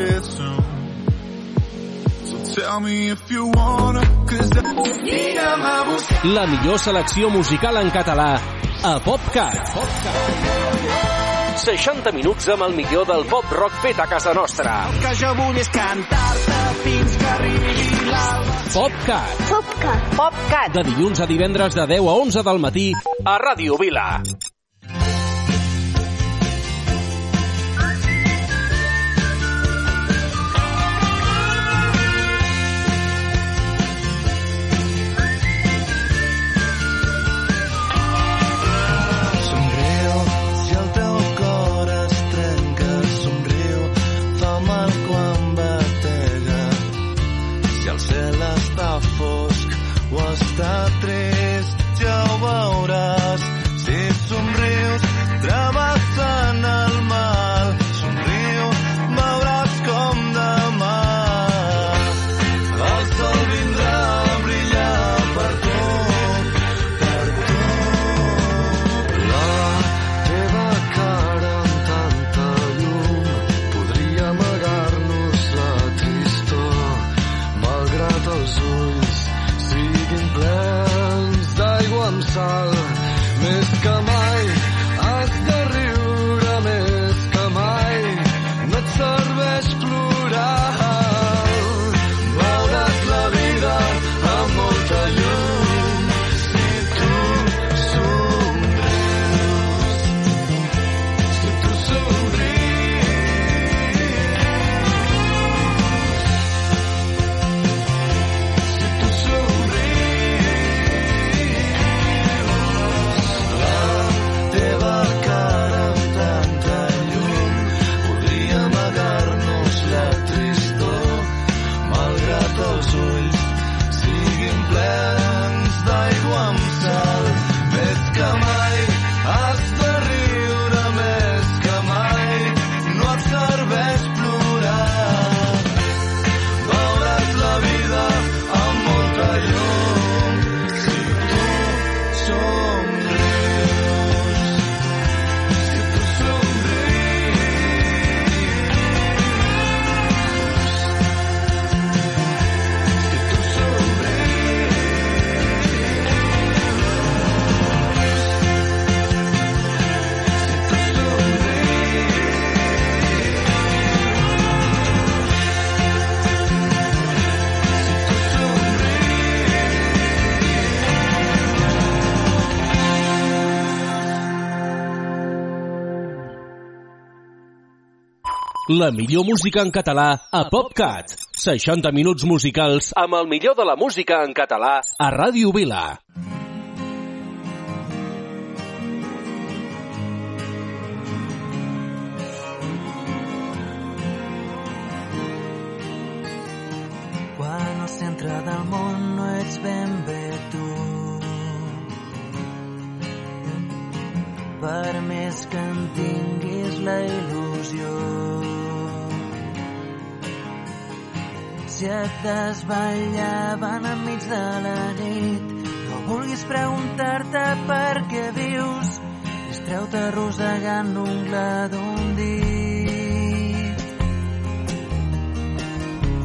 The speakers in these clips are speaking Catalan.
here soon. So tell me if you wanna, cause I... La millor selecció musical en català a PopCat. 60 minuts amb el millor del pop rock fet a casa nostra. que jo vull és cantar-te fins que arribi l'alba. PopCat. Popcat. PopCat. De dilluns a divendres de 10 a 11 del matí a Ràdio Vila. La millor música en català a PopCat. 60 minuts musicals amb el millor de la música en català a Ràdio Vila. Quan al centre del món no ets ben bé tu. Per més que en tinguis la il·lusió. Si et enmig de la nit, no vulguis preguntar-te per què vius, és treu-te arrossegant l'ungla d'un dit.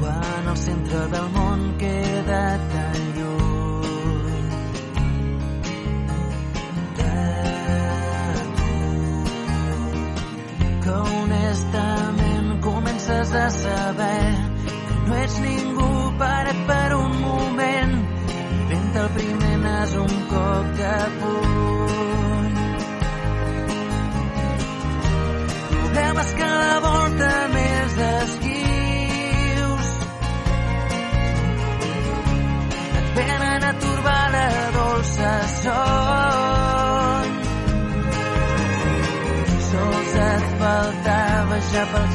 Quan el centre del never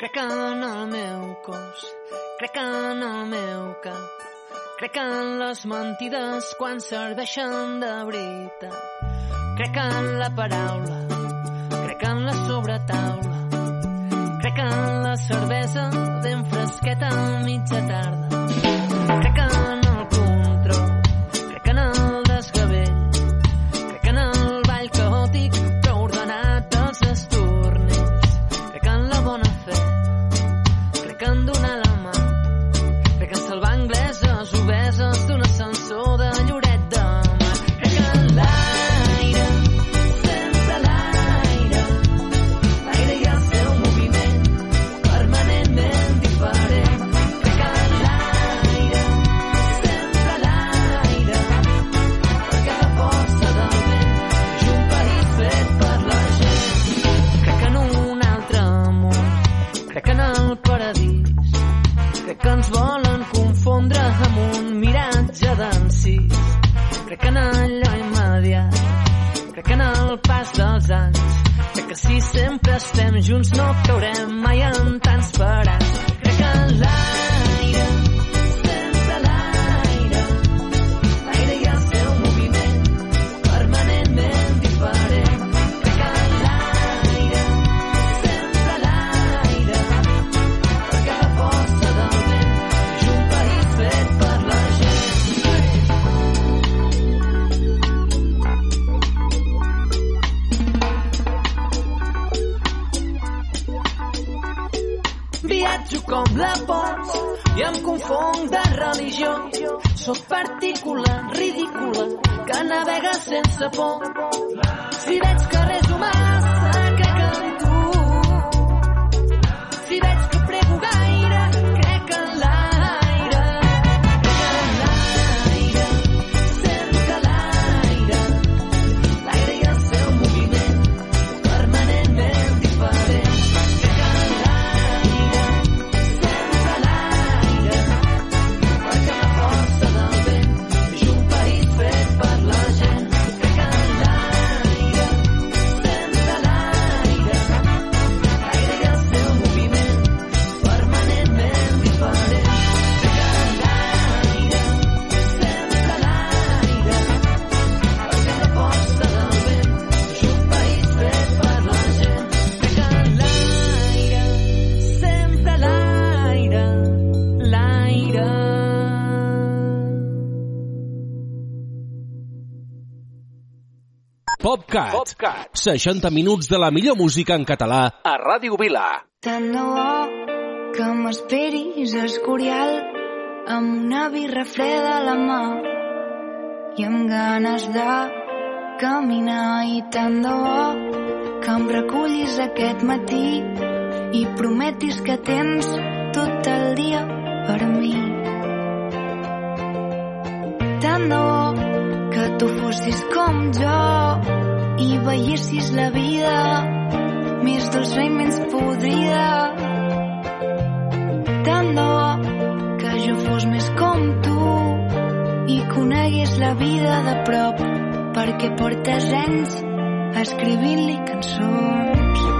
Crec en el meu cos, crec en el meu cap, crec en les mentides quan serveixen de veritat. Crec en la paraula, crec en la sobretaula, crec en la cervesa ben fresqueta a mitja tarda. Crec en sóc particular, ridícula, que navega sense por. PopCat. PopCat. 60 minuts de la millor música en català a Ràdio Vila. Tant de bo que m'esperis a Escorial amb una birra freda a la mà i amb ganes de caminar i tant de bo que em recullis aquest matí i prometis que tens tot el dia per mi. Tant de bo que tu fossis com jo i veiessis la vida més dolça i menys podrida. Tant de bo que jo fos més com tu i conegués la vida de prop perquè portes anys escrivint-li cançons.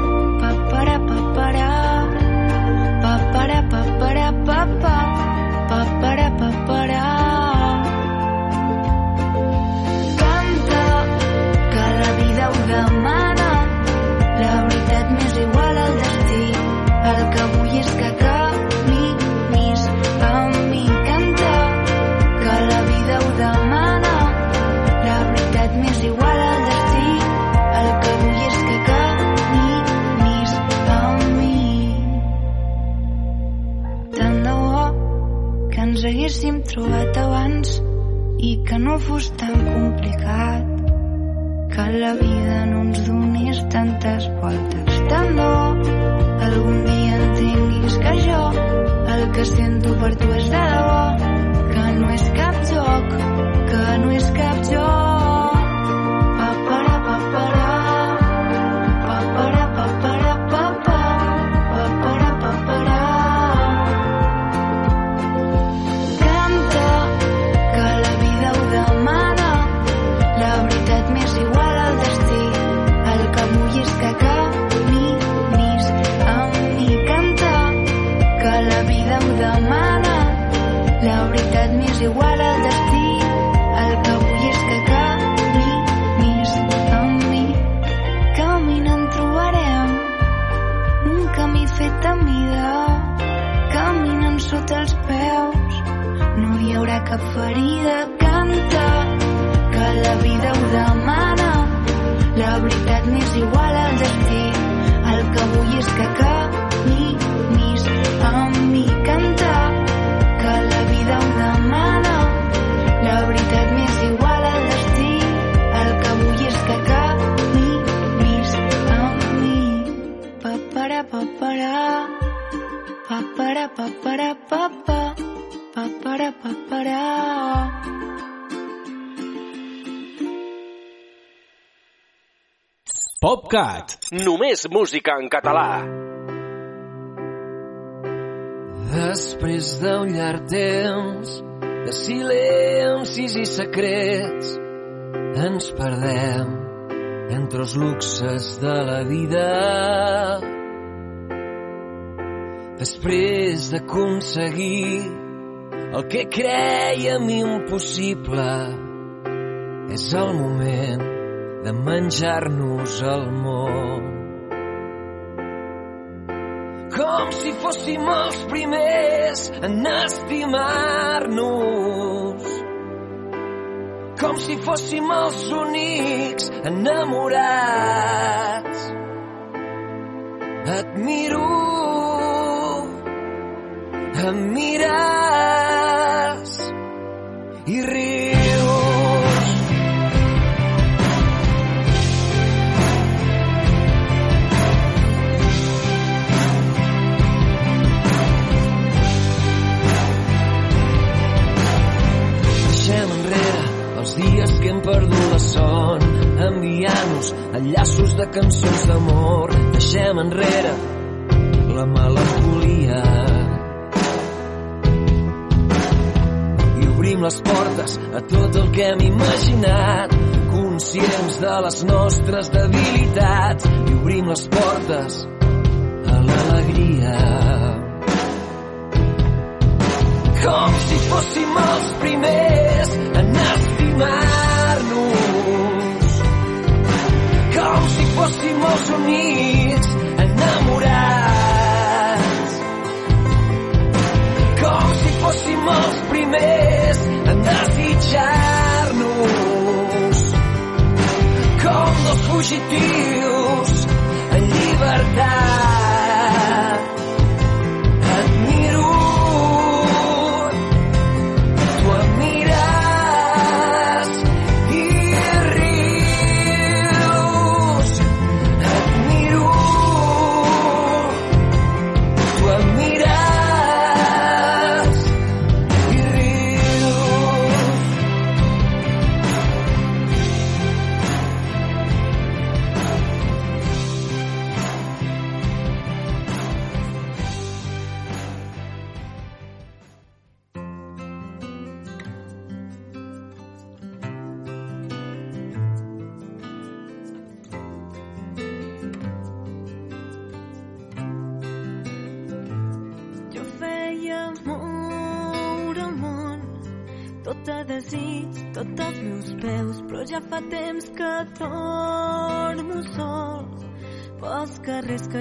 Papara, papa. Papara, papara. PopCat. Només música en català. Després d'un llarg temps de silencis i secrets ens perdem entre els luxes de la vida. Després d'aconseguir el que creiem impossible, és el moment de menjar-nos el món. Com si fóssim els primers en estimar-nos. Com si fóssim els únics enamorats. Et miro, em mires i rius. Deixem enrere els dies que hem perdut la son, enviant-nos enllaços de cançons d'amor. Deixem enrere la melancolia. Obrim les portes a tot el que hem imaginat, conscients de les nostres debilitats. I obrim les portes a l'alegria. Com si fóssim els primers en estimar-nos. Com si fóssim els únics enamorats. Com si fóssim els primers Com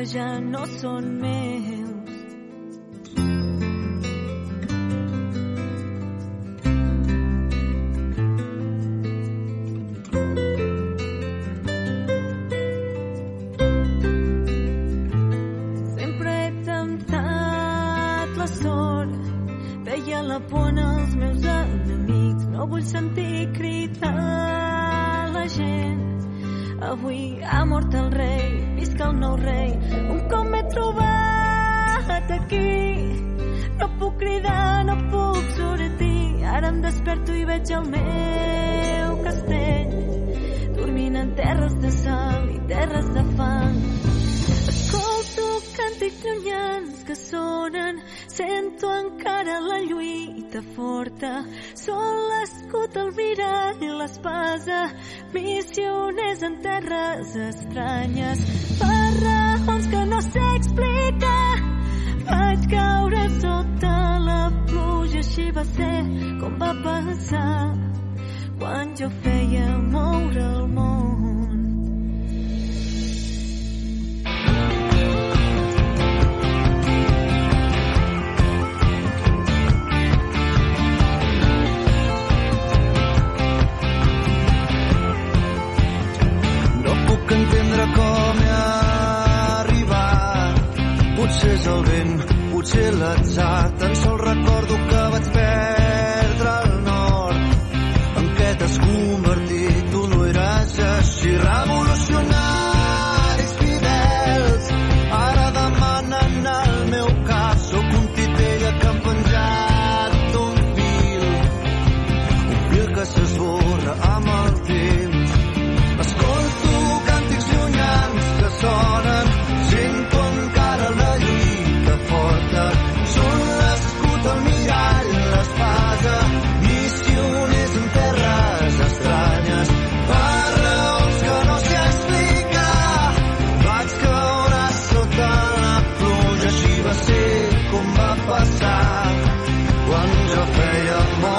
ja no són meus. Sempre he temptat la sort, veia la por en els meus enemics. No vull sentir cridar la gent. Avui ha mort el rei, visca el nou rei. Un cop m'he trobat aquí, no puc cridar, no puc sortir. Ara em desperto i veig el meu castell, dormint en terres de sal i terres de fang. Càntics llunyans que sonen, sento encara la lluita forta. Són l'escut, el mirall i l'espasa, missioners en terres estranyes. Per raons que no sé explicar, vaig caure sota així va ser com va passar quan jo feia moure el món. És el vent, potser l'atzar. Tan sols recordo que vaig perdre el nord. En què t'has convertit? Tu no eres així. Revolucionaris va passar quan jo feia moure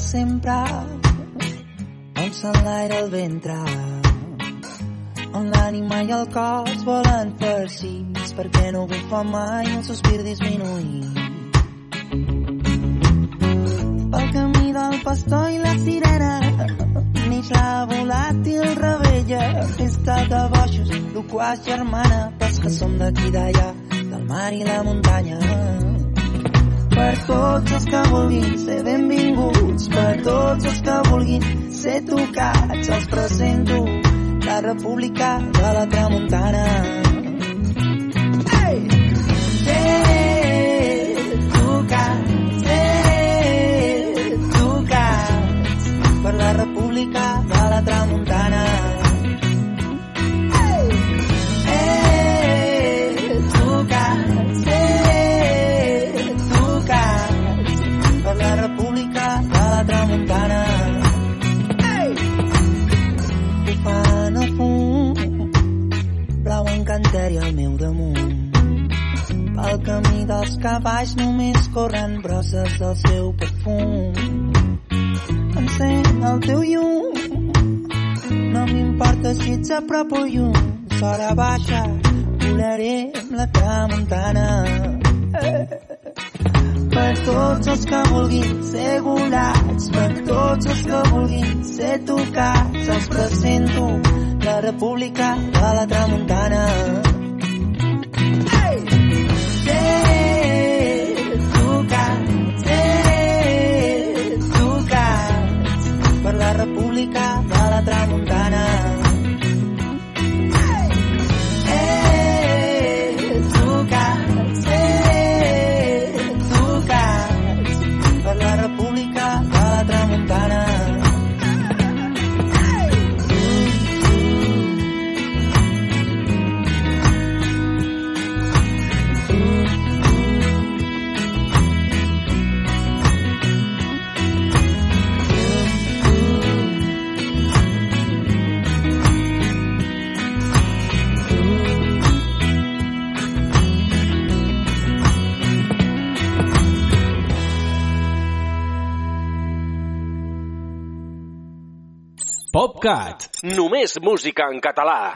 Sempre on s'enlaira el ventre on l'ànima i el cos volen farcits perquè no bufa mai el sospir disminuït. Pel camí del pastor i la sirena neix la volàtil rebella festa de boixos loquaç germana pels que som d'aquí d'allà del mar i la muntanya per tots els que vulguin ser benvinguts, per tots els que vulguin ser tocats, els presento la República de la Tramuntana. Dels cavalls només corren brosses del seu perfum. Encén el teu llum, no m'importa si ets a prop o lluny. S'hora baixa, volaré amb la tramuntana. Per tots els que vulguin ser volats, per tots els que vulguin ser tocats, els presento la República de la Tramuntana. PopCat. Només música en català.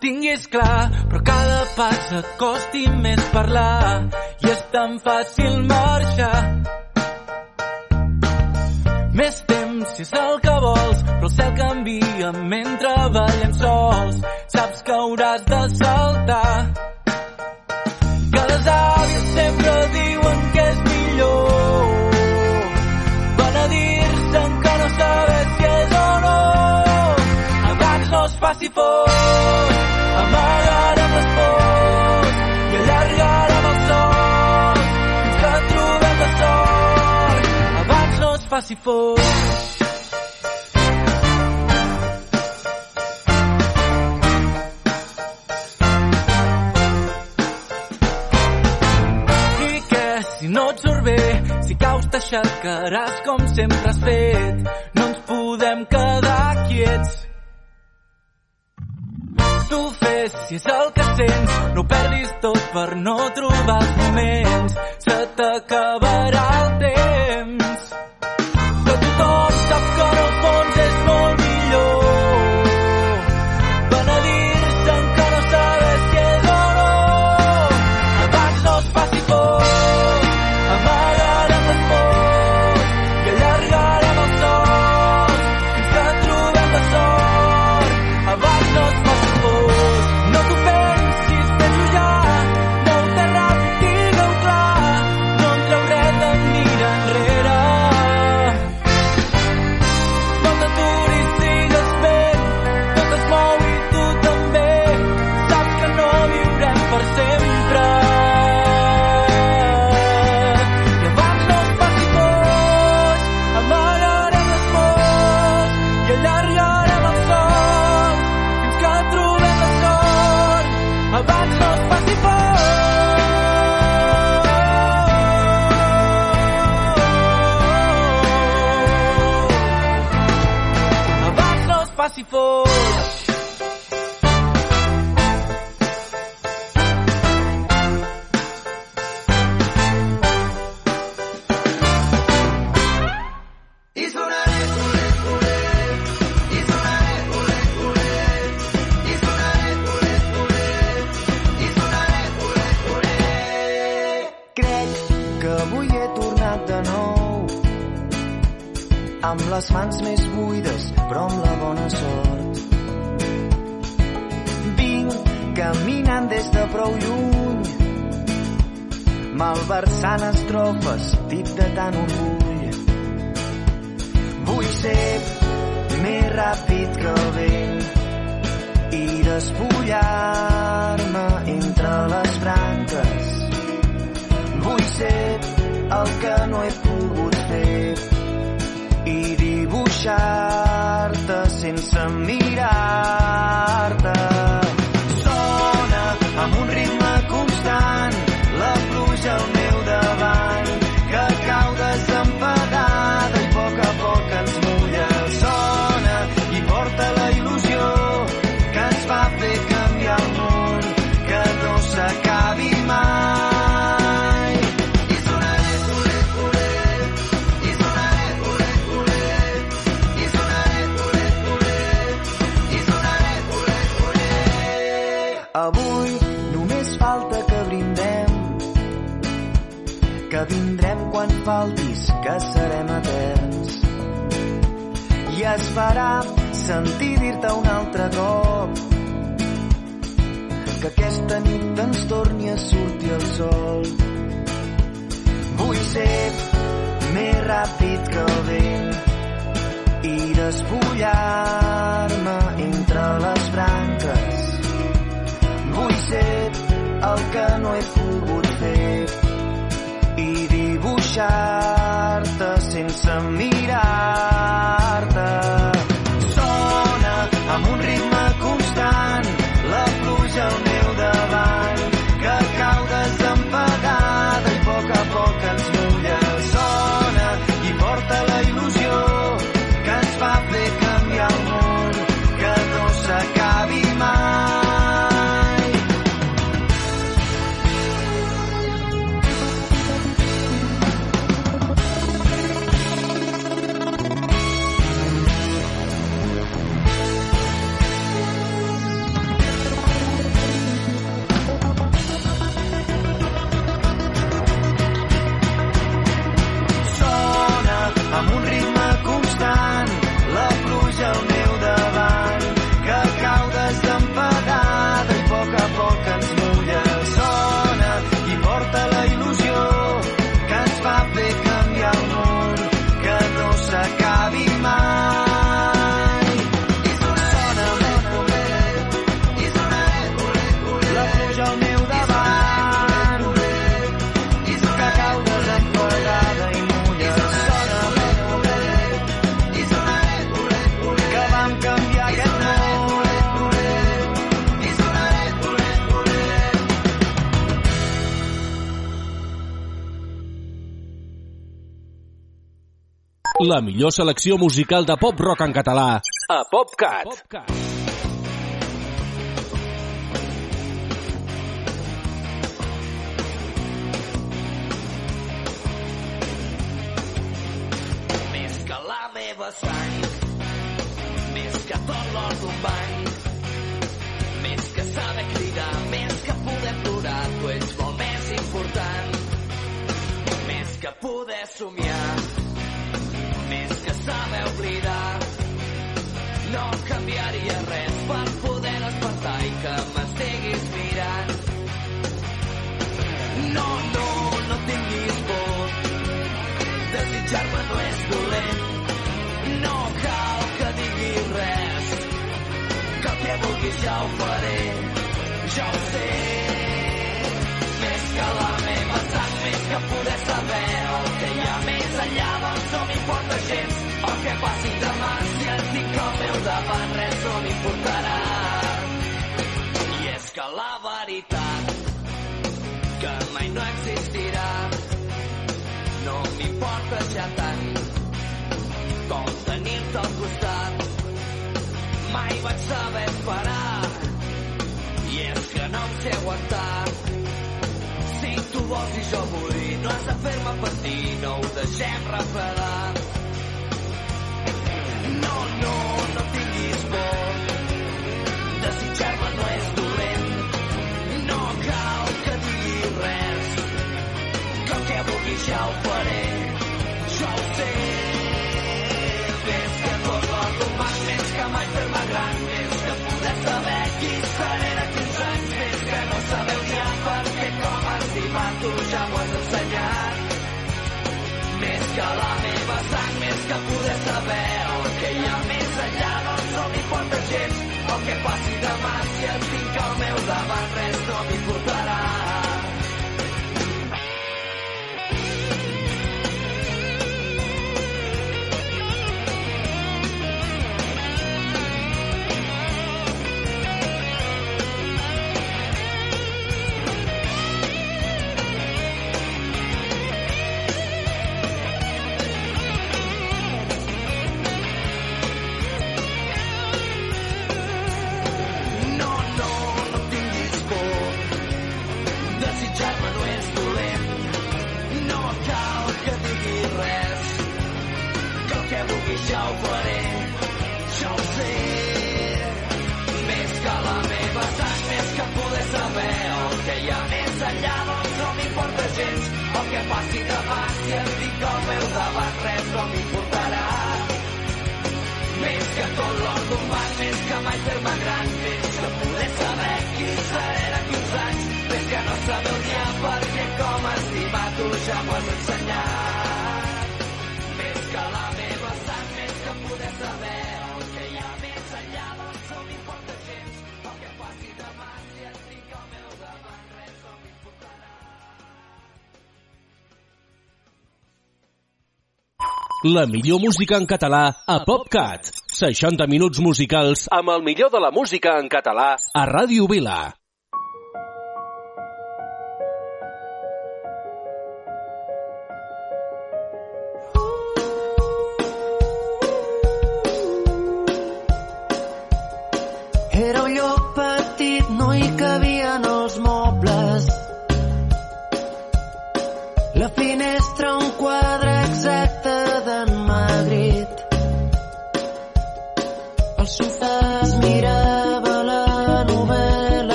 Tinguis clar, però cada pas et costi més parlar i és tan fàcil marxar. Més temps si és el que vols, però el cel canvia mentre ballem sols. Saps que hauràs de saltar. Que les àvies sempre diuen que és millor penedir-se'n que no saber si és o no. Abans no es faci fort, Fort. I que si no et surt bé, si caus t'aixecaràs com sempre has fet. No ens podem quedar quiets. Tu fes si és el que sents, no perdis tot per no trobar els moments. Se t'acabarà el temps. Amb les mans més buides, però amb la bona sort. Vinc caminant des de prou lluny, malversant estrofes, dit de tant orgull. Vull ser més ràpid que el vent i despullar-me entre les branques Vull ser el que no he pogut dibuixar-te sense mirar-te. Farà sentir dir-te un altre cop que aquesta nit ens torni a sortir el sol. Vull ser més ràpid que el vent i despullar-me entre les branques. Vull ser el que no he pogut fer i dibuixar-te sense mirar-te. La millor selecció musical de pop-rock en català a PopCat. PopCat. Més que la meva sang, més que tot l'or d'un bany, més que saber cridar, més que poder plorar, tu ets molt ja ho faré, ja ho sé. Més que la meva sang, més que poder saber el que hi ha més enllà, doncs no m'importa gens el que passi demà, si et dic al meu davant res no m'importarà. I és que la veritat que mai no existirà no m'importa ja tant Vaig saber esperar i és que no em sé aguantar. Si tu vols i jo vull, no has de fer-me patir, no ho deixem refredar. No, no, no tinguis por, desitjar-me no és dolent, no cal que diguis res, que el que vulguis ja ho faré, jo ho sé. Més que que la meva sang, més que poder saber el que hi ha més enllà, doncs no m'importa gens el que passi demà, si et tinc al meu davant res no m'importarà. La millor música en català a PopCat. 60 minuts musicals amb el millor de la música en català a Ràdio Vila. Era un lloc petit, no hi cabien els mobles. La finestra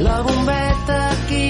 La bombeta equilibrista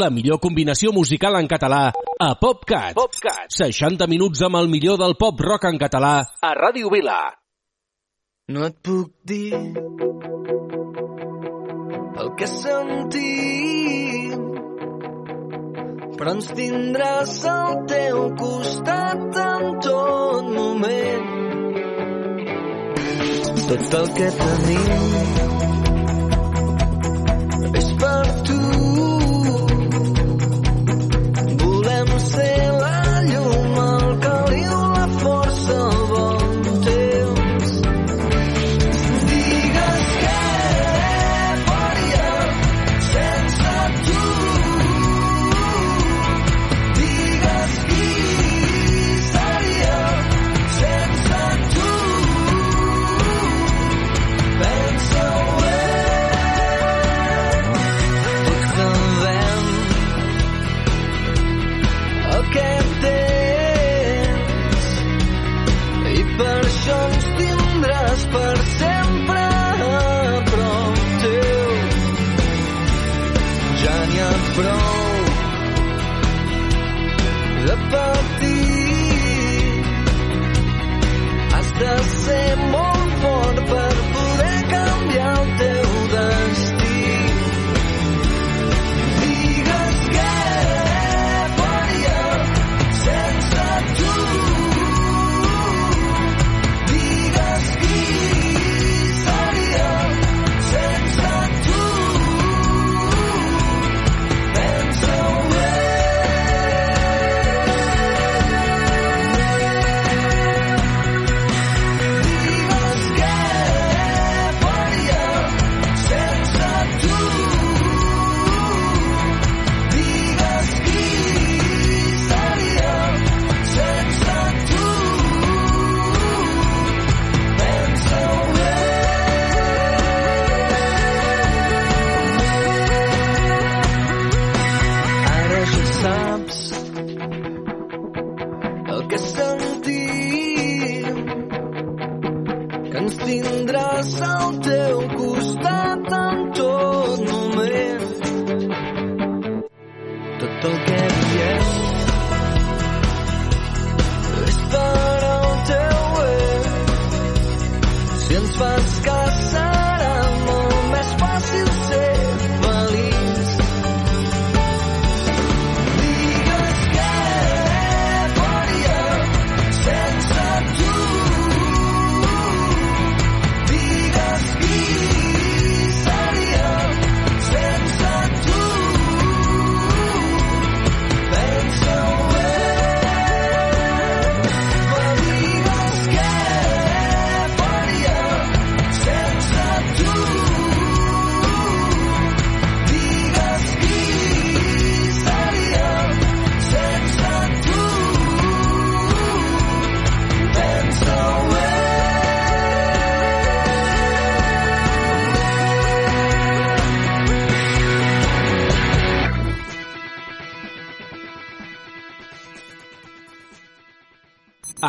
la millor combinació musical en català a PopCat. PopCat. 60 minuts amb el millor del pop rock en català a Ràdio Vila. No et puc dir el que sentim però ens tindràs al teu costat en tot moment. Tot el que tenim és per tu. é no lá.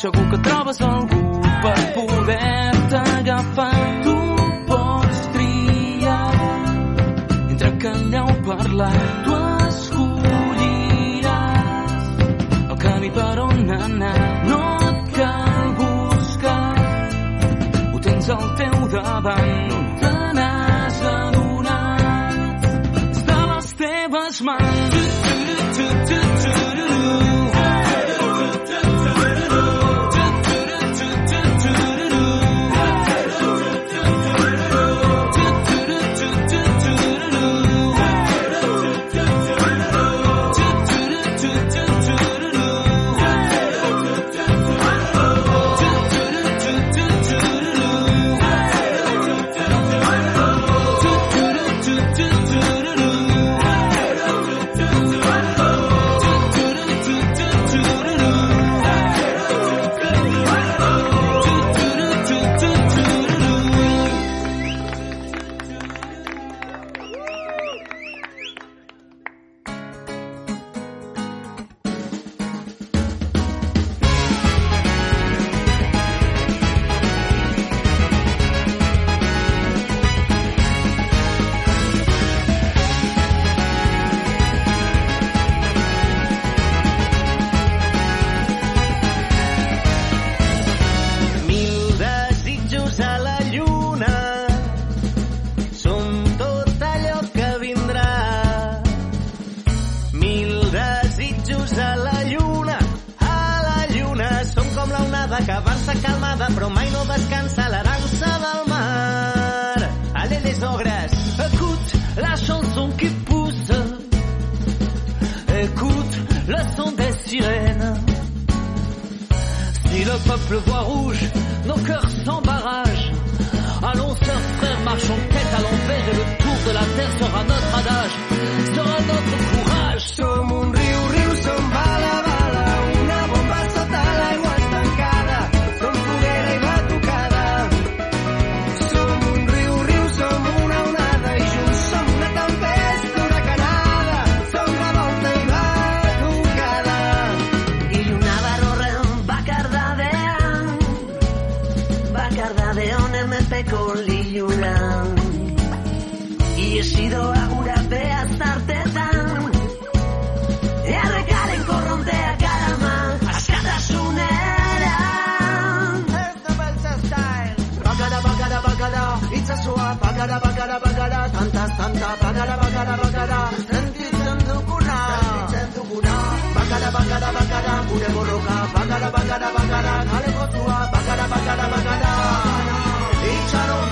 segur que trobes algú per poder-te agafar. Tu pots triar entre que aneu parlant. Tu escolliràs el camí per on anar. No et cal buscar, ho tens al teu davant. qui pousse. Écoute le son des sirènes. Si le peuple voit rouge, nos cœurs s'embarrassent. Allons, sœurs, frères, marchons tête à l'envers et le tour de la terre sera notre adage. bakara bakara gure borroka. Bakara bakara bakara kale kotua. Bakara bakara bakara. Itxaron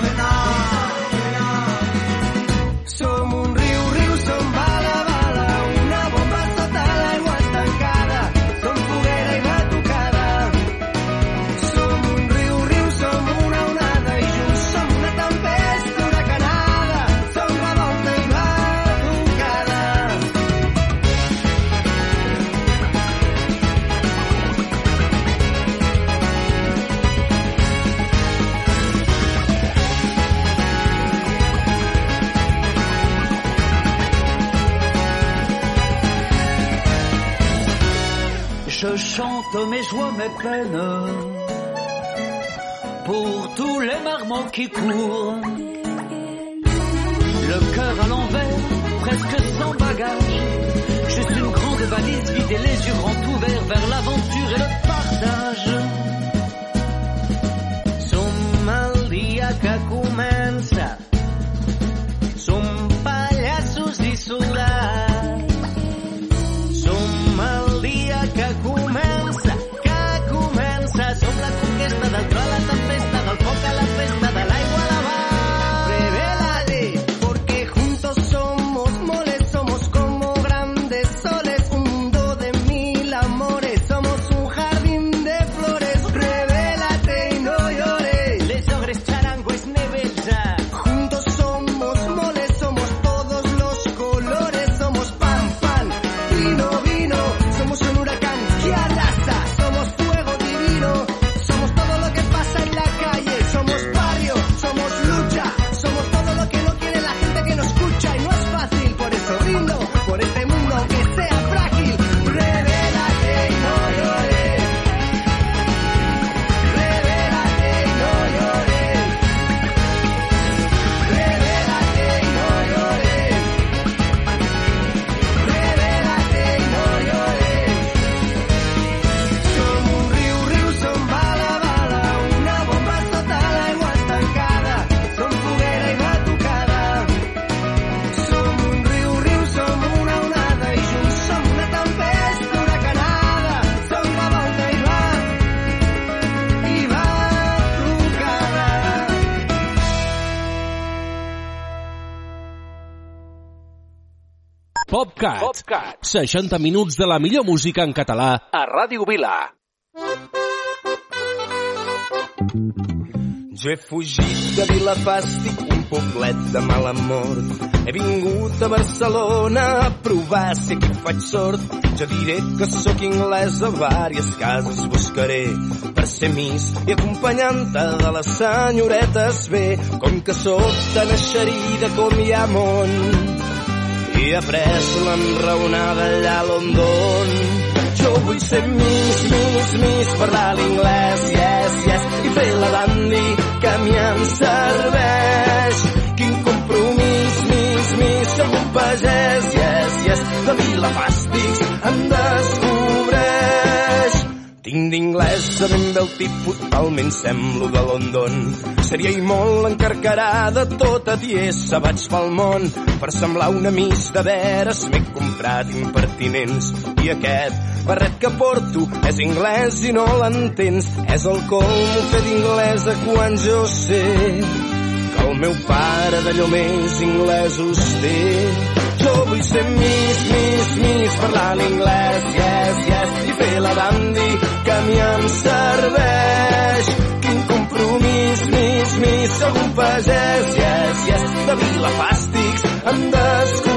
Je chante mes joies, mes peines pour tous les marmots qui courent. Le cœur à l'envers, presque sans bagage. Juste une grande valise vide et les yeux grands ouverts vers l'aventure et le partage. PopCat. PopCat. 60 minuts de la millor música en català a Ràdio Vila. Jo he fugit de Vilafàstic, un poblet de mala mort. He vingut a Barcelona a provar si aquí faig sort. Jo diré que sóc anglès a vàries cases buscaré per ser mis i acompanyant-te de les senyoretes bé. Com que sóc tan eixerida com hi ha món i he après l'enraonada allà a London. Jo vull ser Miss, Miss, Miss, parlar l'inglès, yes, yes, i fer la dandy que a mi em serveix. Quin compromís, Miss, Miss, sóc un pagès, yes, yes, de Vilafàstics em descobreix. Tinc d'inglès de ben bé el tipus, talment semblo de London. Seria i molt encarcarada, tota tiesa vaig pel món. Per semblar una miss de veres m'he comprat impertinents. I aquest barret que porto és anglès i no l'entens. És el colmo fer d'inglesa quan jo sé que el meu pare d'allò més inglesos té. Jo vull ser Miss, Miss, Miss, parlar l'inglès, yes, yes, i fer la dandy que a mi em serveix. Quin compromís, Miss, Miss, un pagès, yes, yes, de Vilafàstics em descobreix.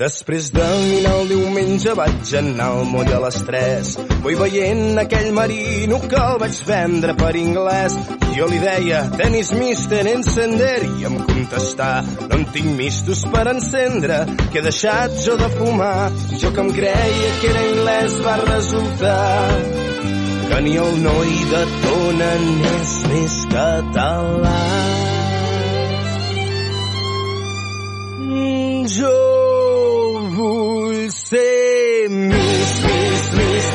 Després de dinar el diumenge vaig anar al moll a les 3. Vull veient aquell marino que el vaig vendre per anglès. Jo li deia, tenis mister encender, i em contestà, no en tinc mistos per encendre, que he deixat jo de fumar. Jo que em creia que era anglès va resultar que ni el noi de Tona n'és més català. Mm, Jo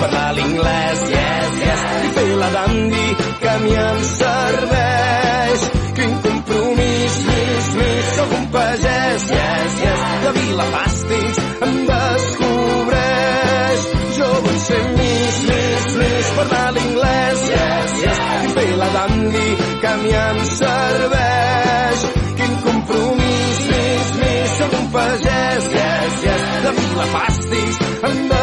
parlar l'inglès, yes, yes, i fer la dandy que a mi em serveix. Quin compromís, Miss, Miss, sóc un pagès, yes, yes, de Vilafàstics em descobreix. Jo vull ser Miss, Miss, Miss, parlar l'inglès, yes, yes, i fer la dandy que a mi em serveix. Quin compromís, Miss, Miss, sóc un pagès, yes, yes, de Vilafàstics em descobreix.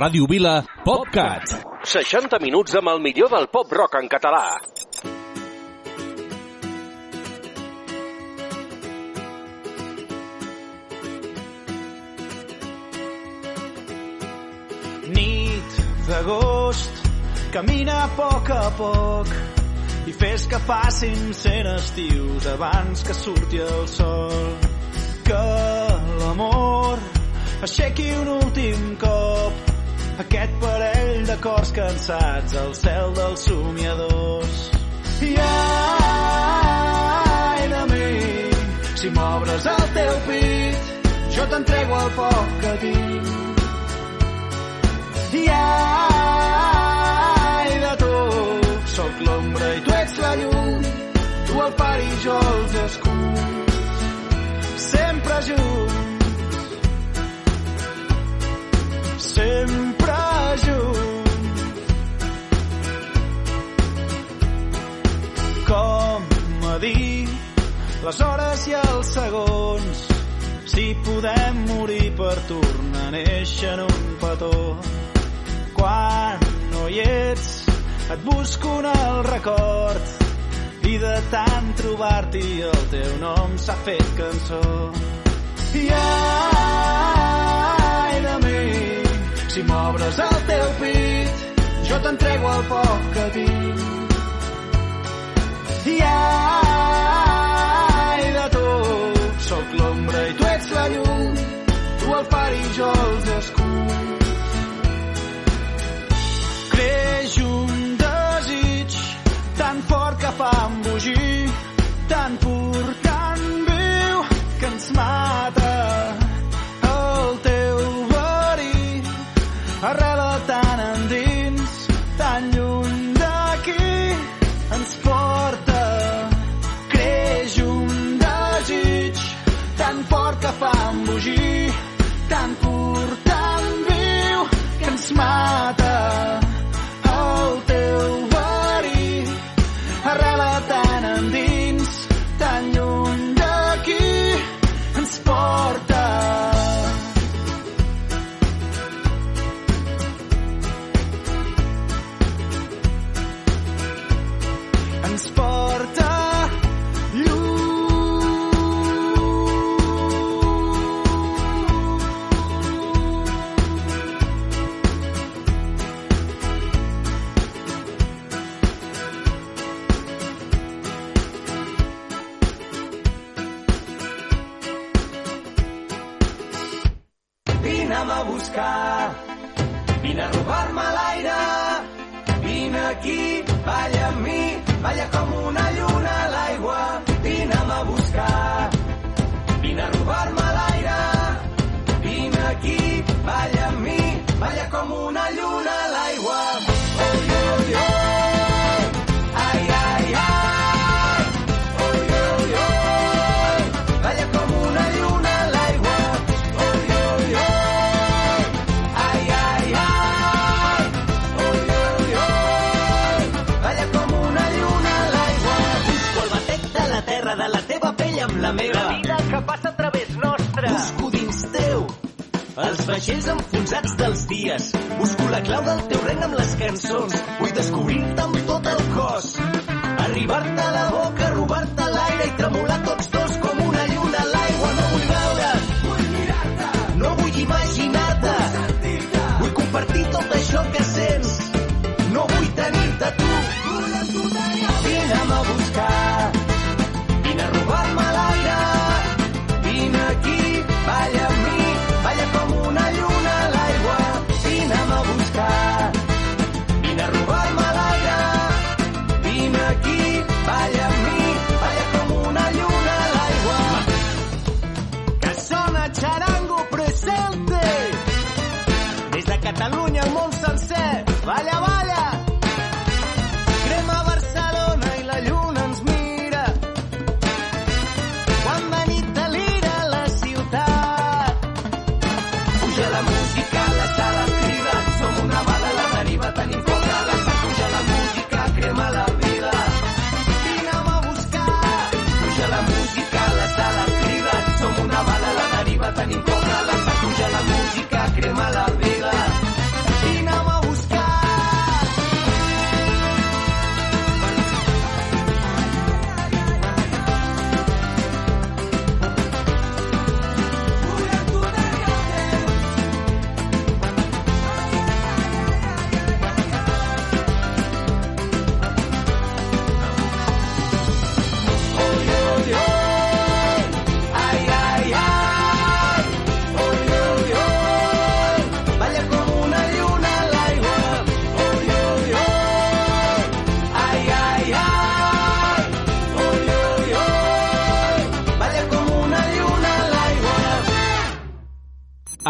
Ràdio Vila, PopCat. 60 minuts amb el millor del pop rock en català. Nit d'agost, camina a poc a poc i fes que passin cent estius abans que surti el sol. Que l'amor aixequi un últim cop aquest parell de cors cansats al cel dels somiadors. I ai de mi, si m'obres el teu pit, jo t'entrego el poc que tinc. I ai de tu, sóc l'ombra i tu ets la llum, tu el far i jo els escuts, sempre junts, les hores i els segons, si podem morir per tornar a néixer en un petó. Quan no hi ets, et busco en el record i de tant trobar-t'hi el teu nom s'ha fet cançó. I ai de mi, si m'obres el teu pit, jo t'entrego el poc que tinc. I ai el far i jo els escuts. Creix un desig tan fort que fa embogir, tan pur, tan viu, que ens mata. Que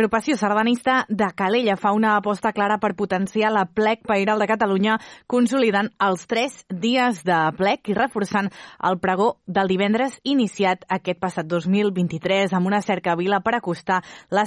L'agrupació sardanista de Calella fa una aposta clara per potenciar la plec pairal de Catalunya, consolidant els tres dies de plec i reforçant el pregó del divendres iniciat aquest passat 2023 amb una cerca vila per acostar la